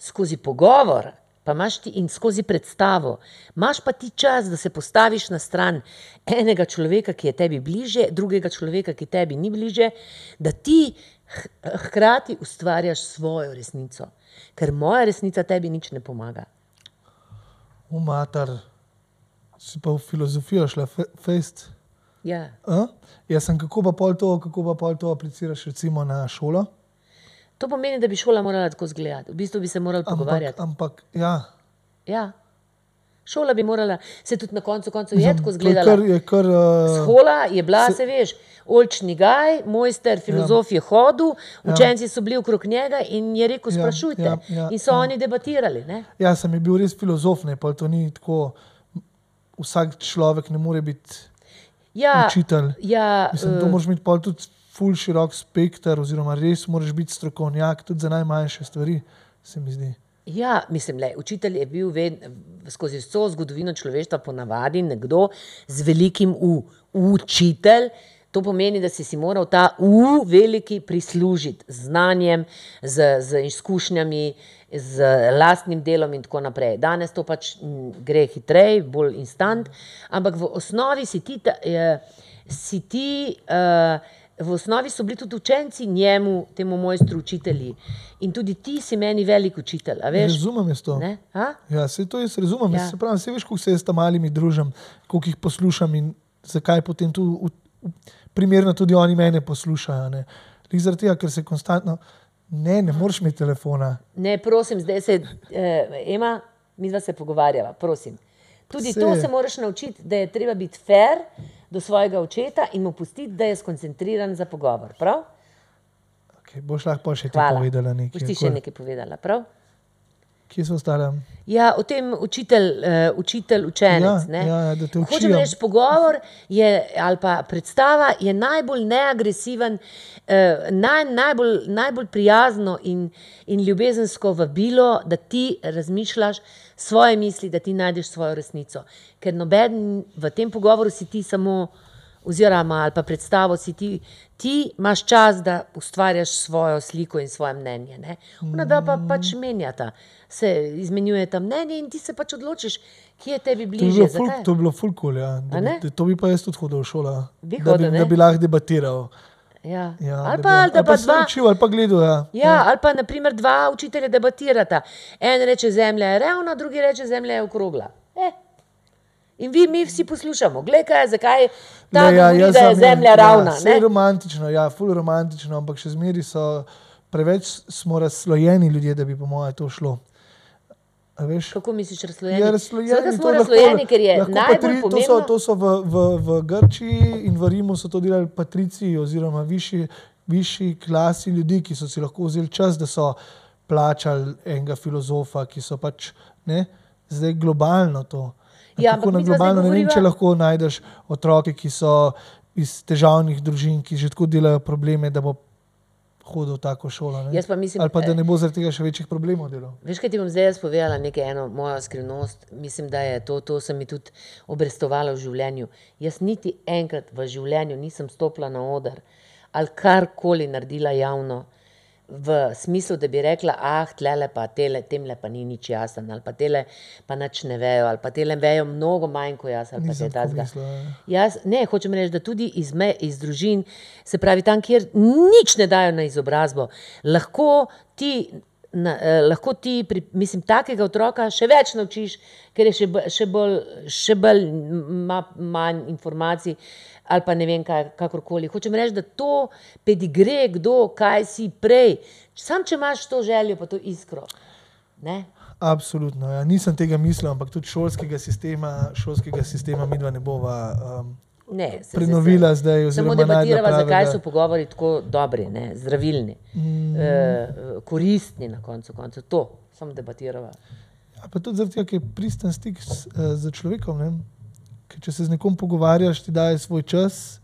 skozi pogovor, pa imaš ti in skozi predstavo, imaš pa ti čas, da se postaviš na stran enega človeka, ki je tebi bliže, drugega človeka, ki tebi ni bliže, da ti hkrati ustvarjaš svojo resnico. ker moja resnica tebi nič ne pomaga. Umatar, si pa v filozofijo šla, fe- fejst. Ja. A? Jaz sem kako pa pol to, kako pa pol to apliciraš recimo na šolo. To pomeni, da bi šola morala tako izgledati. V bistvu bi se morali Ampak, pogovarjati. ampak ja. Ja. Šola bi morala, se tudi na koncu koncev je tako to je izgledala. kar, je kar uh, Škola je bila, se, se veš, oljčni gaj, mojster, filozof je hodil, učenci so bili okrog njega in je rekel: Ja, Sprašujte. ja, ja, in so ja. oni debatirali. Ne? Ja, sem bil res filozof, ne, pa to ni tako. Vsak človek ne more biti Ja, učitelj. ja, Mislim, to moraš imeti tudi ful širok spektr, oziroma res moraš biti strokovnjak tudi za najmanjše stvari, se mi zdi. Ja, mislim, le, učitelj je bil ved, skozi vso zgodovino človeštva ponavadi nekdo z velikim U. Učitelj, to pomeni, da si si moral ta U veliki prislužiti z znanjem, z, z izkušnjami, z lastnim delom in tako naprej. Danes to pač gre hitreje, bolj instant, ampak v osnovi si ti, ta, eh, si ti eh, v osnovi so bili tudi učenci njemu, temu mojstru, učitelji. In tudi ti si meni velik učitelj? Razumem jaz to. Ja, se to jaz razumem. Ja. Se pravi, se veš, kako se jaz tam malimi družim, koliko jih poslušam in zakaj potem tu v, v, primerno tudi oni mene poslušajo. Zaradi tega, ker se konstantno, ne, ne moreš imeti telefona. Ne, prosim, zdaj se, eh, Ema, mi dva se pogovarjava, prosim. Tudi Saj to se moraš naučiti, da je treba biti fair do svojega očeta in mu pustiti, da je skoncentriran za pogovor. Prav? Okay, boš lahko še Hvala. povedala Boš nekaj. ti še nekaj povedala, prav? Kje so ostale? Ja, o tem učitelj, uh, učitelj učenec. Ja, ne. ja, da te Hočem učijo. reči, pogovor je, ali pa predstava je najbolj neagresiven, uh, naj, najbolj, najbolj prijazno in, in ljubezensko vabilo, da ti razmišljaš svoje misli, da ti najdeš svojo resnico. Ker noben v tem pogovoru si ti samo. Oziroma, ali pa predstavo si ti, ti imaš čas, da ustvarjaš svojo sliko in svoje mnenje. ne. Ona dva pa pač menjata, se izmenjujeta mnenje in ti se pač odločiš, kje je tebi bližje. to je bilo ful cool, ja. da, bi, to bi pa jaz tudi hodil v šolo. Da, bi, da bi lahko debatiral. Ja. Ja, ali pa, ali da ali pa dva. učil, ali pa gledal. Ja. Ja, ali pa naprimer dva učitelja debatirata. En reče, zemlja je ravna, drugi reče, zemlja je okrogla. Eh. In vi, mi vsi poslušamo, gledaj, kaj, zakaj ta Ne, ja, govori, da je zemlja ravna. Ja, je romantično, ja, ful romantično, ampak še zmeri so preveč smo razslojeni ljudje, da bi po mojem to šlo. Veš? Kako misliš, razslojeni? Ja, razslojeni, Seveda to smo lahko- razslojeni, ker je lahko najbolj patri- pomembno. To so, to so v, v, v Grčiji in v Rimu so to delali patrici oziroma višji, višji klasi ljudi, ki so si lahko vzeli čas, da so plačali enega filozofa, ki so pač ne, zdaj globalno to. Ja, ampak na globalno ne vem, če lahko najdeš otroke, ki so iz težavnih družin, ki že tako delajo probleme, da bo hodil v tako šolo. Ne? Jaz pa mislim, Ali pa da eh, ne bo zaradi tega še večjih problemov delal. Veš, kaj ti bom zdaj jaz povedala, nekaj eno mojo skrivnost. Mislim, da je to, to se mi tudi obrestovalo v življenju. Jaz niti enkrat v življenju nisem stopila na oder ali karkoli naredila javno, v smislu, da bi rekla, ah, tlele pa tele, temle pa ni nič jasen, ali pa tele pa nič ne vejo, ali pa tele vejo mnogo manj kot jaz, ali pa Nisem takega. mislila, ja. Jaz ne, hočem reči, da tudi iz, me, iz družin, se pravi tam, kjer nič ne dajo na izobrazbo, lahko ti. Na, eh, lahko ti, pri, mislim, takega otroka še več naučiš, ker je še, še bolj, še bolj ima manj informacij, ali pa ne vem, kaj, kakorkoli. Hočem reči, da to pedigre, kdo, kaj si prej, sam če imaš to željo, pa to iskro. Ne? Absolutno. Ja. Nisem tega mislil, ampak tudi šolskega sistema, šolskega sistema mi dva ne bova um, Ne, se- se- prenovila zdaj. Samo debatiramo, zakaj so pogovori tako dobri, ne, zdravilni, mm. e, koristni na koncu koncev. To samo debatiramo. Ja, pa tudi tega, ker je pristen stik s, eh, z človekom. Ne? Ker če se z nekom pogovarjaš, ti daje svoj čas,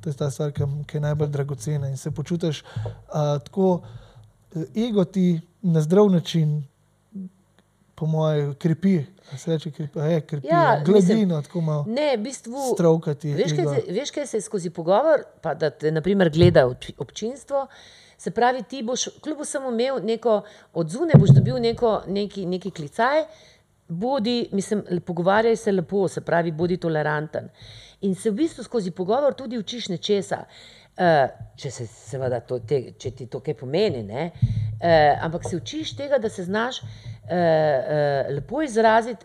to je ta stvar, ki, ki je najbolj dragocena in se počutiš uh, tako, eh, ego ti na zdrav način, po mojem, krepi. Se reče, krepi, je, krepi Ja, ja, mislim, gladino, tako malo Ne, v bistvu. strovkati. Veš, kaj se, veš, kaj se skozi pogovor, pa da te naprimer gleda obč- občinstvo. Se pravi, ti boš kljub vsemu imel neko odzune, boš dobil neko, neki, neki klicaj, bodi, mislim, pogovarjaj se lepo, se pravi, bodi toleranten. In se v bistvu skozi pogovor tudi učiš nečesa. Uh, če, se, seveda, to, te, če ti to kaj pomeni, ne? uh, ampak se učiš tega, da se znaš uh, uh, lepo izraziti,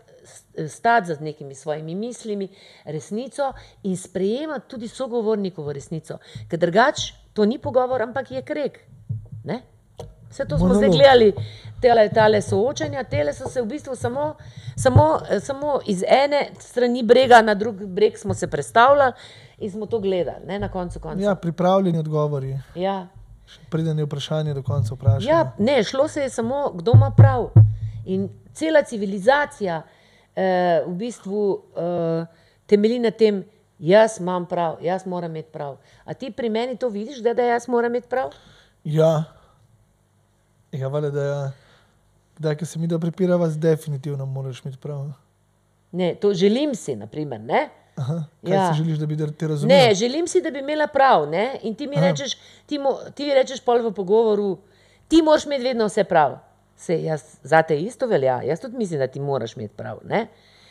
stati za nekimi svojimi mislimi, resnico in sprejemati tudi sogovornikovo resnico. Ker drugače to ni pogovor, ampak je krek. Ne? Vse to smo zdaj gledali, tele, tale soočenja, tele so se v bistvu samo, samo, samo iz ene strani brega na drug breg smo se predstavljali in smo to gledali, ne na koncu konca. Ja, pripravljeni odgovori, Ja. preden je vprašanje do konca vprašano. Ja, ne, šlo se je samo, kdo ima prav. In cela civilizacija eh, v bistvu eh, temelji na tem, jaz imam prav, jaz moram imeti prav. A ti pri meni to vidiš, da, da jaz moram imeti prav? ja. Ja vale, da ja. Kdaj, ki se mi da prepirava, definitivno moraš imeti prav. Ne, to želim si, naprimer, ne? Aha, kaj Ja. si želiš, da bi da te razumel? Ne, želim si, da bi imela prav. Ne? In ti mi rečeš, ti, mo, ti rečeš pol v pogovoru, ti moraš imeti vedno vse prav. Se, jaz, za te isto velja, jaz tudi mislim, da ti moraš imeti prav. Ne?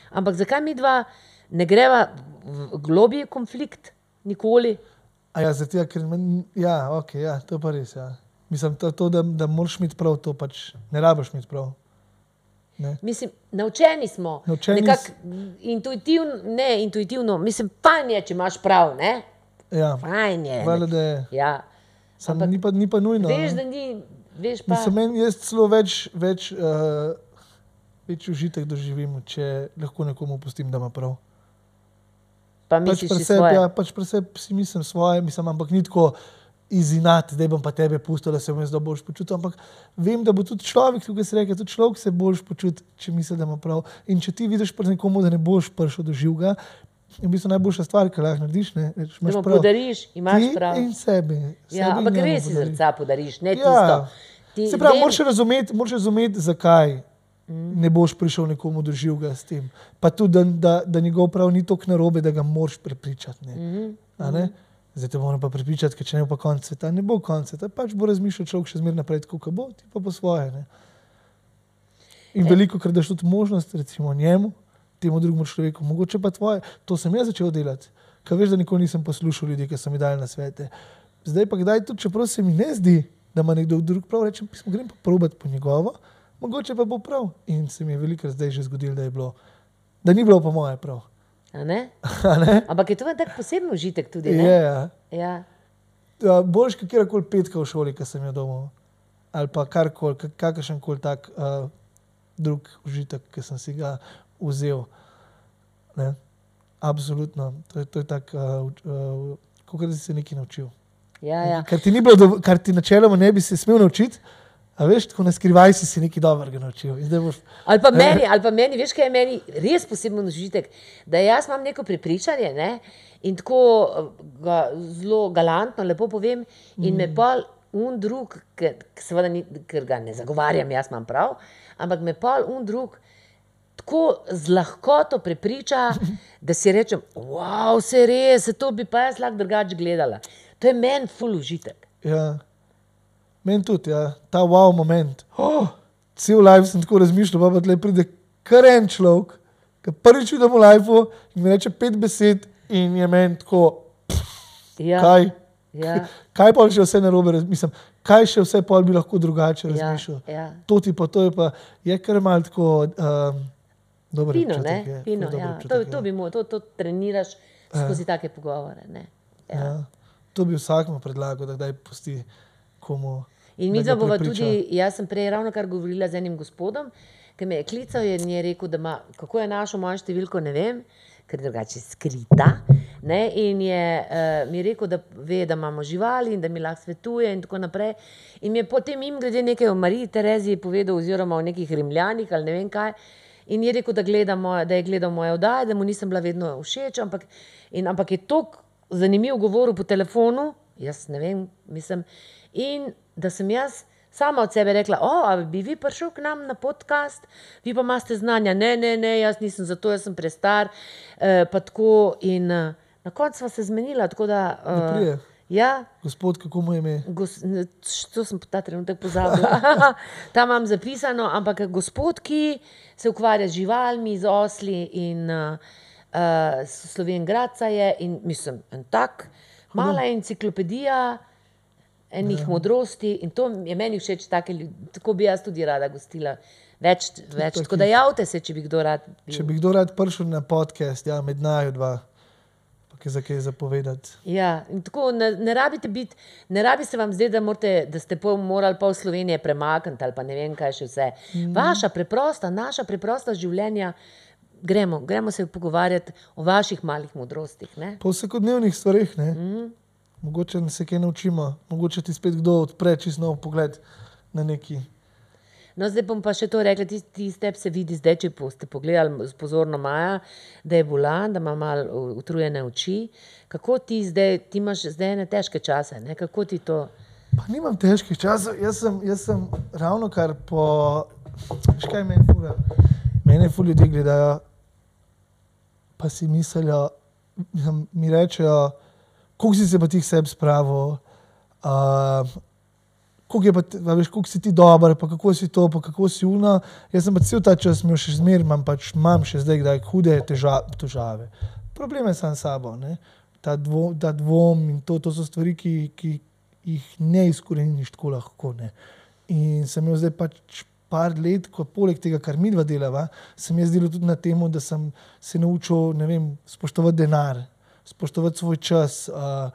Ampak zakaj mi dva ne greva v globji konflikt, nikoli? A ja, zato, ker men, ja, ok, ja, to pa res. Ja. Mislim, to, to da, da moraš imeti prav, to pač ne rabiš imeti prav. Ne. Mislim, naučeni smo, Naučeni nekako s- intuitivno, ne intuitivno, mislim, fajn je, če imaš prav, ne? Ja, Fajn je. vale, da je. Ja. Sam, ni, pa, ni pa nujno. Veš, ne. da ni, veš pa. Mislim, meni jaz celo več, več, uh, več užitek doživim, če lahko nekomu pustim, da ima prav. Pa Pač pri sebi, ja, pač pri sebi si mislim svoje, mislim, ampak ni tako izinat, zdaj bom pa tebe pustil, da se bom jaz da boljš počutil. Ampak vem, da bo tudi človek, tukaj se reče, tudi človek se boljš počuti, če misli, da ima prav. In če ti vidiš pri nekomu, da ne boš prišel do živega, je v bistvu najboljša stvar, kar lahko narediš. Ne, Da imaš prav. podariš, imaš Ti prav. In sebi. Ja, sebi in ampak res podariš. srca podariš, ne Ja. tisto. Ti, Se pravi, moraš razumeti, moraš razumeti, zakaj mm. ne boš prišel nekomu do živega s tem. Pa tudi, da, da, da njegov prav ni tako narobe, da ga moraš prepričati. Ne? Mm -hmm. Zdaj te moram pa prepričati, ker če ne bo pa konec sveta, ne bo konec sveta, pač bo razmišljal človek še zmeraj naprej, tako kot bo, ti pa po svoje. Ne? In Ja. veliko krat daš tudi možnost, recimo njemu, temu drugemu človeku, mogoče pa tvoje. To sem jaz začel delati, ker veš, da nikoli nisem poslušal ljudi, ki so mi dali na svete. Zdaj pa kdaj tudi, čeprav se mi ne zdi, da ima nekdo drug prav, rečem, pismo, grem pa probat po njegovo, mogoče pa bo prav. In se mi je veliko zdaj že zgodilo, da, je bilo, da ni bilo po moje prav. Ne? Ne? Ampak je to tak poseben užitek tudi. Je, Ne? ja. Ja. Ja, Boljš kot kjerkoli petka v šoli, ki sem jo domov. Ali pa karkoli, kakršen koli tak uh, drug užitek, ki sem si ga vzel. Ne? Absolutno. To je, to je tako, uh, uh, kot da si se nekaj naučil. Ja, ja. Kar ti, ni bilo dov- kar ti načeloma ne bi se smel naučiti, a veš, tako na skrivaj si se nekaj dobrega naučil. Boš, Ali pa, meni, ali pa meni, veš, kaj je meni res poseben užitek, da jaz imam neko prepričanje ne, in tako eh, ga zelo galantno, lepo povem, in Mm. me pa un drug, ker, seveda ni, ker ga ne zagovarjam, jaz imam prav, ampak me pa un drug. Tako z lahkoto prepriča, da si rečem, wow, vse res, to bi pa jaz lahko drugače gledala. To je meni ful užitek. ja. Meni tudi, ja. ta wow moment. Oh, cel life sem tako razmišljal, pa tle pride kar en človek, ki prvič vidim v lifeu in mi reče pet besed in je meni tako, Ja, kaj. ja, Kaj pa še vse narobe, mislim, kaj še vse pol bi lahko drugače ja, razmišljal. ja. To ti pa, to je pa, je kar mal tako, um, dober Fino, občutek ne? je, Fino, ja. občutek to, to, bi mo, to, to treniraš skozi take pogovore. Ne? Ja. Ja. To bi vsakmu predlagal, da kdaj pusti komu. In mi ga dva bova prepriča. tudi, jaz sem prej ravno kar govorila z enim gospodom, ki me je klical in je rekel, da ima, kako je našel mojo številko, ne vem, ker je drugače skrita. Ne? In je uh, mi rekel, da ve, da imamo živali in da mi lahko svetuje in tako naprej. In mi je potem jim glede nekaj o Mariji Tereziji povedal, oziroma o nekih rimljanih ali ne vem kaj. In je rekel, da, moje, da je gledal moje oddaje, da mu nisem bila vedno všeč, ampak, in, ampak je tako zanimiv govoril po telefonu, jaz ne vem, mislim. In da sem jaz sama od sebe rekla, o, a bi vi prišel k nam na podcast, vi pa imate znanja. Ne, ne, ne, jaz nisem za to, jaz sem prestar. Eh, pa tako in eh, na koncu sva se zmenila, tako da. Da. Eh, Ja, Gospod, kako mu je ime? Gos, to sem ta trenutek pozabila. Tam imam zapisano, ampak gospod, ki se ukvarja z živalmi, z osli in uh, uh, Sloven Gradca je in mislim, en tak, mala enciklopedija enih ja. modrosti in to je meni všeč, take tako bi jaz tudi rada gostila. Več, več. Tako da javite se, če bi kdo rad. Bil. Če bi kdo rad prišel na podcast, ja, med naju dva, kaj za kaj zapovedati. Ja, tako ne, ne rabite biti, ne rabi se vam zdeti, da, morate, da ste pol morali pol Slovenije premakniti ali pa ne vem kaj še vse. Mm. Vaša preprosta, naša preprosta življenja, gremo, gremo se pogovarjati o vaših malih modrostih. Ne? Po vsakodnevnih stvareh, ne. Mm. Mogoče se kaj naučimo, mogoče ti spet kdo odpre čist nov pogled na neki. No, zdaj bom pa še to rekla, ti, ti step se vidi zdaj, če boste pogledali pozorno Maja, da je bolan, da ima malo utrujene oči. Kako ti zdaj, ti imaš zdaj ene težke čase, ne? kako ti to? Pa nimam težkih časov, jaz sem, jaz sem ravno kar po. Veš kaj meni fura? Mene ful ljudje gledajo, pa si mislijo, mi rečejo, koliko si se pa ti sebi spravil, uh, koliko, je pa, veš, koliko si ti dober, pa kako si to, pa kako si uno. Jaz sem pa cel ta čas imel še zmeraj, imam pač, imam še zdaj kdaj hude teža, težave. Probleme sam s sabo, ne? Ta, dvo, ta dvom in to, to so stvari, ki, ki jih ne izkoreniš tako lahko. Ne? In sem imel zdaj pač par let, ko poleg tega, kar mi dva delava, sem jaz delal tudi na tem, da sem se naučil vem, spoštovati denar, spoštovati svoj čas, uh,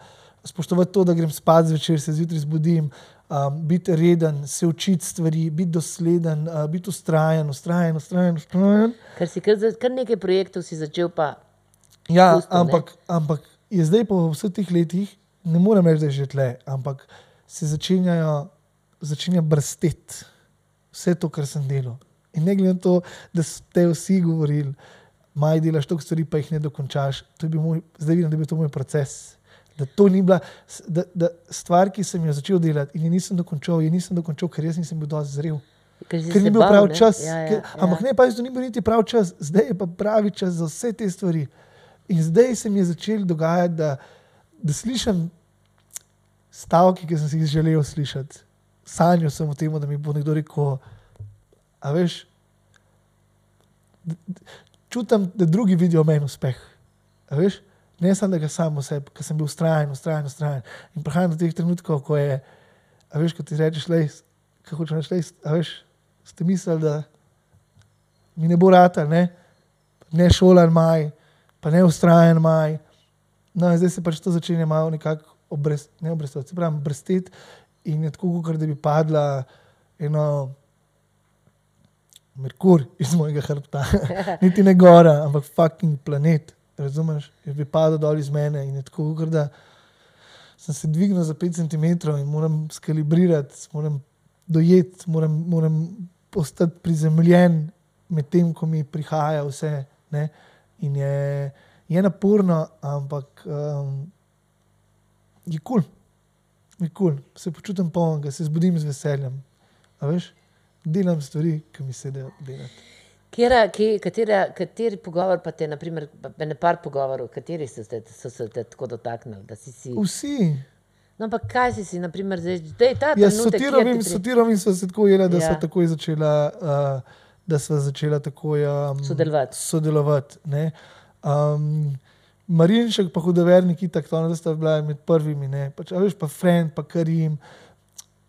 spoštovati to, da grem spat zvečer, se zjutraj zbudim, um, biti reden, se učiti stvari, biti dosleden, uh, biti ustrajen, ustrajen, ustrajen. ustrajen. Ker si kar, kar nekaj projektov si začel, pa Ja, Pustil, ne? ampak, ampak je zdaj po vseh teh letih, ne morem reči, da je že tle, ampak se začenjajo, začenja brsteti vse to, kar sem delal. In ne glede na to, da ste vsi govorili, maj delaš toliko stvari, pa jih ne dokončaš. Moj, zdaj vidim, da je bil to moj proces. Da to ni bila da, da stvar, ki sem jo začel delati in je nisem dokončal, je nisem dokončal, ker jaz nisem bil dovolj zrel. ker Ker ni bil prav ne? čas. Ja, ja, ker, ja. ampak ne, pa to ni bil niti prav čas, zdaj je pa pravi čas za vse te stvari. In zdaj se mi je začelo dogajati, da, da slišim stavke, ki sem si jih želel slišati. Sanjal sem o tem, da mi bo nekdo rekel, a veš. Čutim, da drugi vidijo meni uspeh. A veš? Ne samo, da ga sam v sebi, ker sem bil ustrajen, ustrajen, ustrajen. In prihajam do teh trenutkov, ko je, a veš, ko ti rečeš, lej, kako hočeš reči, a veš, ste mislili, da mi ne bo rata, ne, ne šolan maj, pa ne ustrajen maj. No, zdaj se pač to začenja malo nekako obrest, ne obrestovati, se pravi, brsteti in je tako, kot da bi padla eno Merkur iz mojega hrbta. Niti ne gora, ampak fucking planet. Razumeš? Je bi padel dol iz mene in je tako, kot da sem se dvignil za 5 cm in moram skalibrirati, moram dojeti, moram, moram postati prizemljen med tem, ko mi prihaja vse. Ne? In je, je naporno, ampak um, je kul. Cool. Je kul, cool. se počutim polnega, se zbudim z veseljem. A veš, delam stvari, ki mi se da delati. Kjera, kje, katera, kateri pogovor pa te, naprimer, pa ne par pogovorov, kateri so, te, so se te tako dotaknili, da si si. Vsi. No, ampak kaj si si, naprimer, zdaj, zdaj ta Ja, trenutek, sotirovim, ti pri- sotirovim smo se tako jeli, da Ja. so takoj začela. Uh, Da smo začela takoj um, Sodelovati. sodelovati ne. um, Marinšek, pa hudovernik, tako to, da sta bila med prvimi. Ne. Pač, a veš, pa Friend, pa Karim.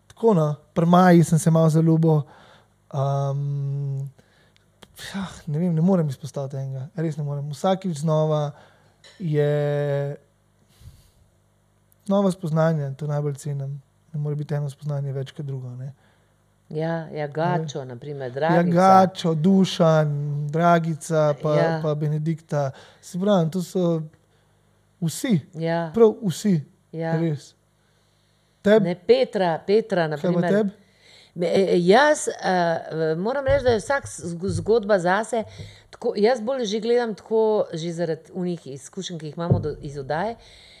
Tako, no, pri Maji sem se malo zaljubil. Um, ja, ne vem, ne morem izpostaviti enega, res ne morem. Vsakič znova je novo spoznanje, to najbolj cenim. Ne more biti eno spoznanje več kot drugo. Ne. Ja, ja, gačo, naprimer, Ja, dragi. Gačo, Dušan, Dragica, pa, Ja. ja. pa Benedikta. Se pravi, to so vsi, Ja, prav vsi. ja. Res. Tebi, Ne, Petra, Petra, kaj pa naprimer. tebi? Me- e, e, Jaz uh, moram reči, da je vsak zg- zgodba zase. Tako, jaz bolj že gledam tako, že zaradi unih izkušenj, ki jih imamo do, iz oddaje.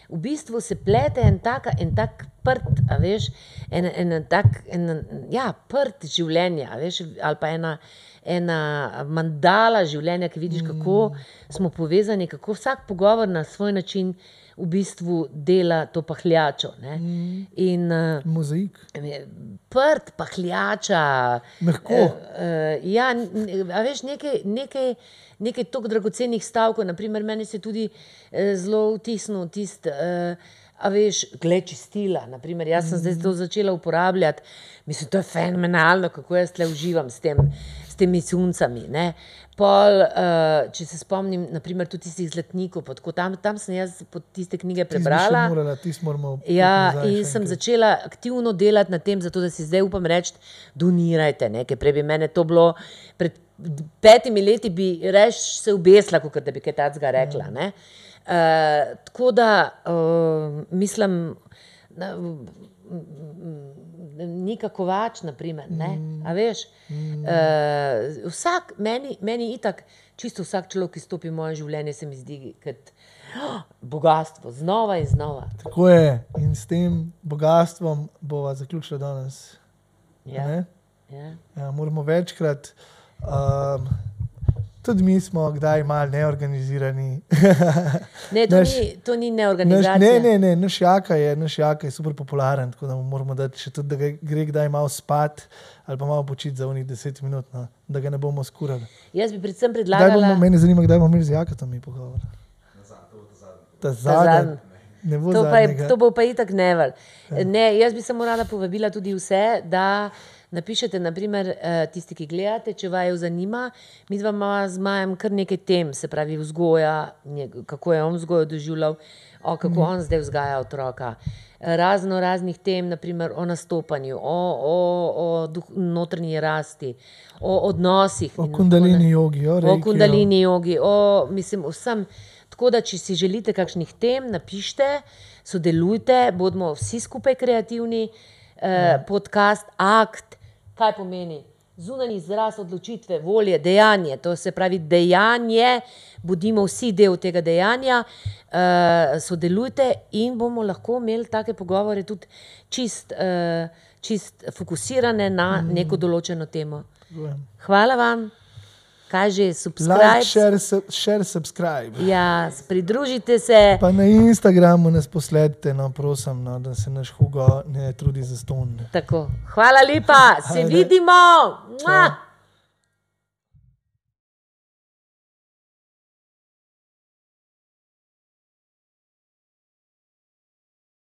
V bistvu se plete en tak, en tak prt, veš, en, en, tak, en, ja, prt življenja, veš, ali pa ena, ena mandala življenja, ki vidiš, kako smo povezani, kako vsak pogovor na svoj način v bistvu dela to pahljačo. Ne? In uh, Mozaik. prt, pahljača. Mehko. Uh, ja, n- a veš, nekaj, nekaj, nekaj tako dragocenih stavkov. Naprimer, meni se tudi eh, zelo vtisnil tisti. Uh, A veš, gled čistila. Naprimer, jaz sem zdaj to začela uporabljati. Mislim, to je fenomenalno, kako jaz tle uživam s, tem, s temi suncami. Ne. Pol, uh, če se spomnim, naprimer, tudi tistih zlatnikov, tako tam, tam sem jaz pod tiste knjige prebrala. Morala, morali. Ja, in sem enkrat. začela aktivno delati na tem, zato da si zdaj upam reči, donirajte. Ne? Ker prej bi mene to bilo, pred petimi leti bi reč se ubesla, kot da bi kaj takega rekla. Ne? Uh, tako da uh, mislim, na, Nika Kovač, naprimer, ne, a veš. Uh, vsak, meni, meni itak, čisto vsak človek, ki stopi v moje življenje, se mi zdi kot oh, bogatstvo, znova in znova. Tako je. In s tem bogatstvom bova zaključila danes. Ja, ja. Ja, moramo večkrat. Tudi mi smo kdaj malo neorganizirani. Ne, to, Naš- ni, to ni Naš, neorganizacija. ne, ne, ne, naš jaka je, naš jaka je super popularen, tako da mu moramo dati še tudi, da ga gre kdaj malo spat ali pa malo počiti za unih deset minut, no, da ga ne bomo skurali. Jaz bi predvsem Kdaj predlagala, bomo, mene zanima, kdaj bomo imeli z jakatom mi pogovor. Ta zadnji. Ne bo to, pa je, zadnjega. to bo pa itak never. Ne, jaz bi samo rada povabila tudi vse, da napišete, naprimer, eh, tisti, ki gledate, če vaju zanima. Mi dva imamo z Majem kar nekaj tem, se pravi vzgoja, kako je on vzgojo doživljal, o, kako on zdaj vzgaja otroka. Razno raznih tem, naprimer o nastopanju, o, o, o duh, notranji rasti, o odnosih. O kundalini jogi, o o reiki, kundalini jogi, o mislim, vsem. Tako da, če si želite kakšnih tem, napišite, sodelujte, bodimo vsi skupaj kreativni. Eh, podcast, akt, kaj pomeni? Zunanji izraz odločitve, volje, dejanje, to se pravi dejanje, bodimo vsi del tega dejanja, uh, sodelujte in bomo lahko imeli take pogovore tudi čist, uh, čist fokusirane na neko določeno temo. Hvala vam, kaj že, Like, subscribe. share, sub- share, subscribe. Ja, pridružite se. Pa na Instagramu nas posledite, no, prosim, no, da se naš Hugo ne trudi za ston. Tako. Hvala lepa, se Ajde. vidimo. Mua!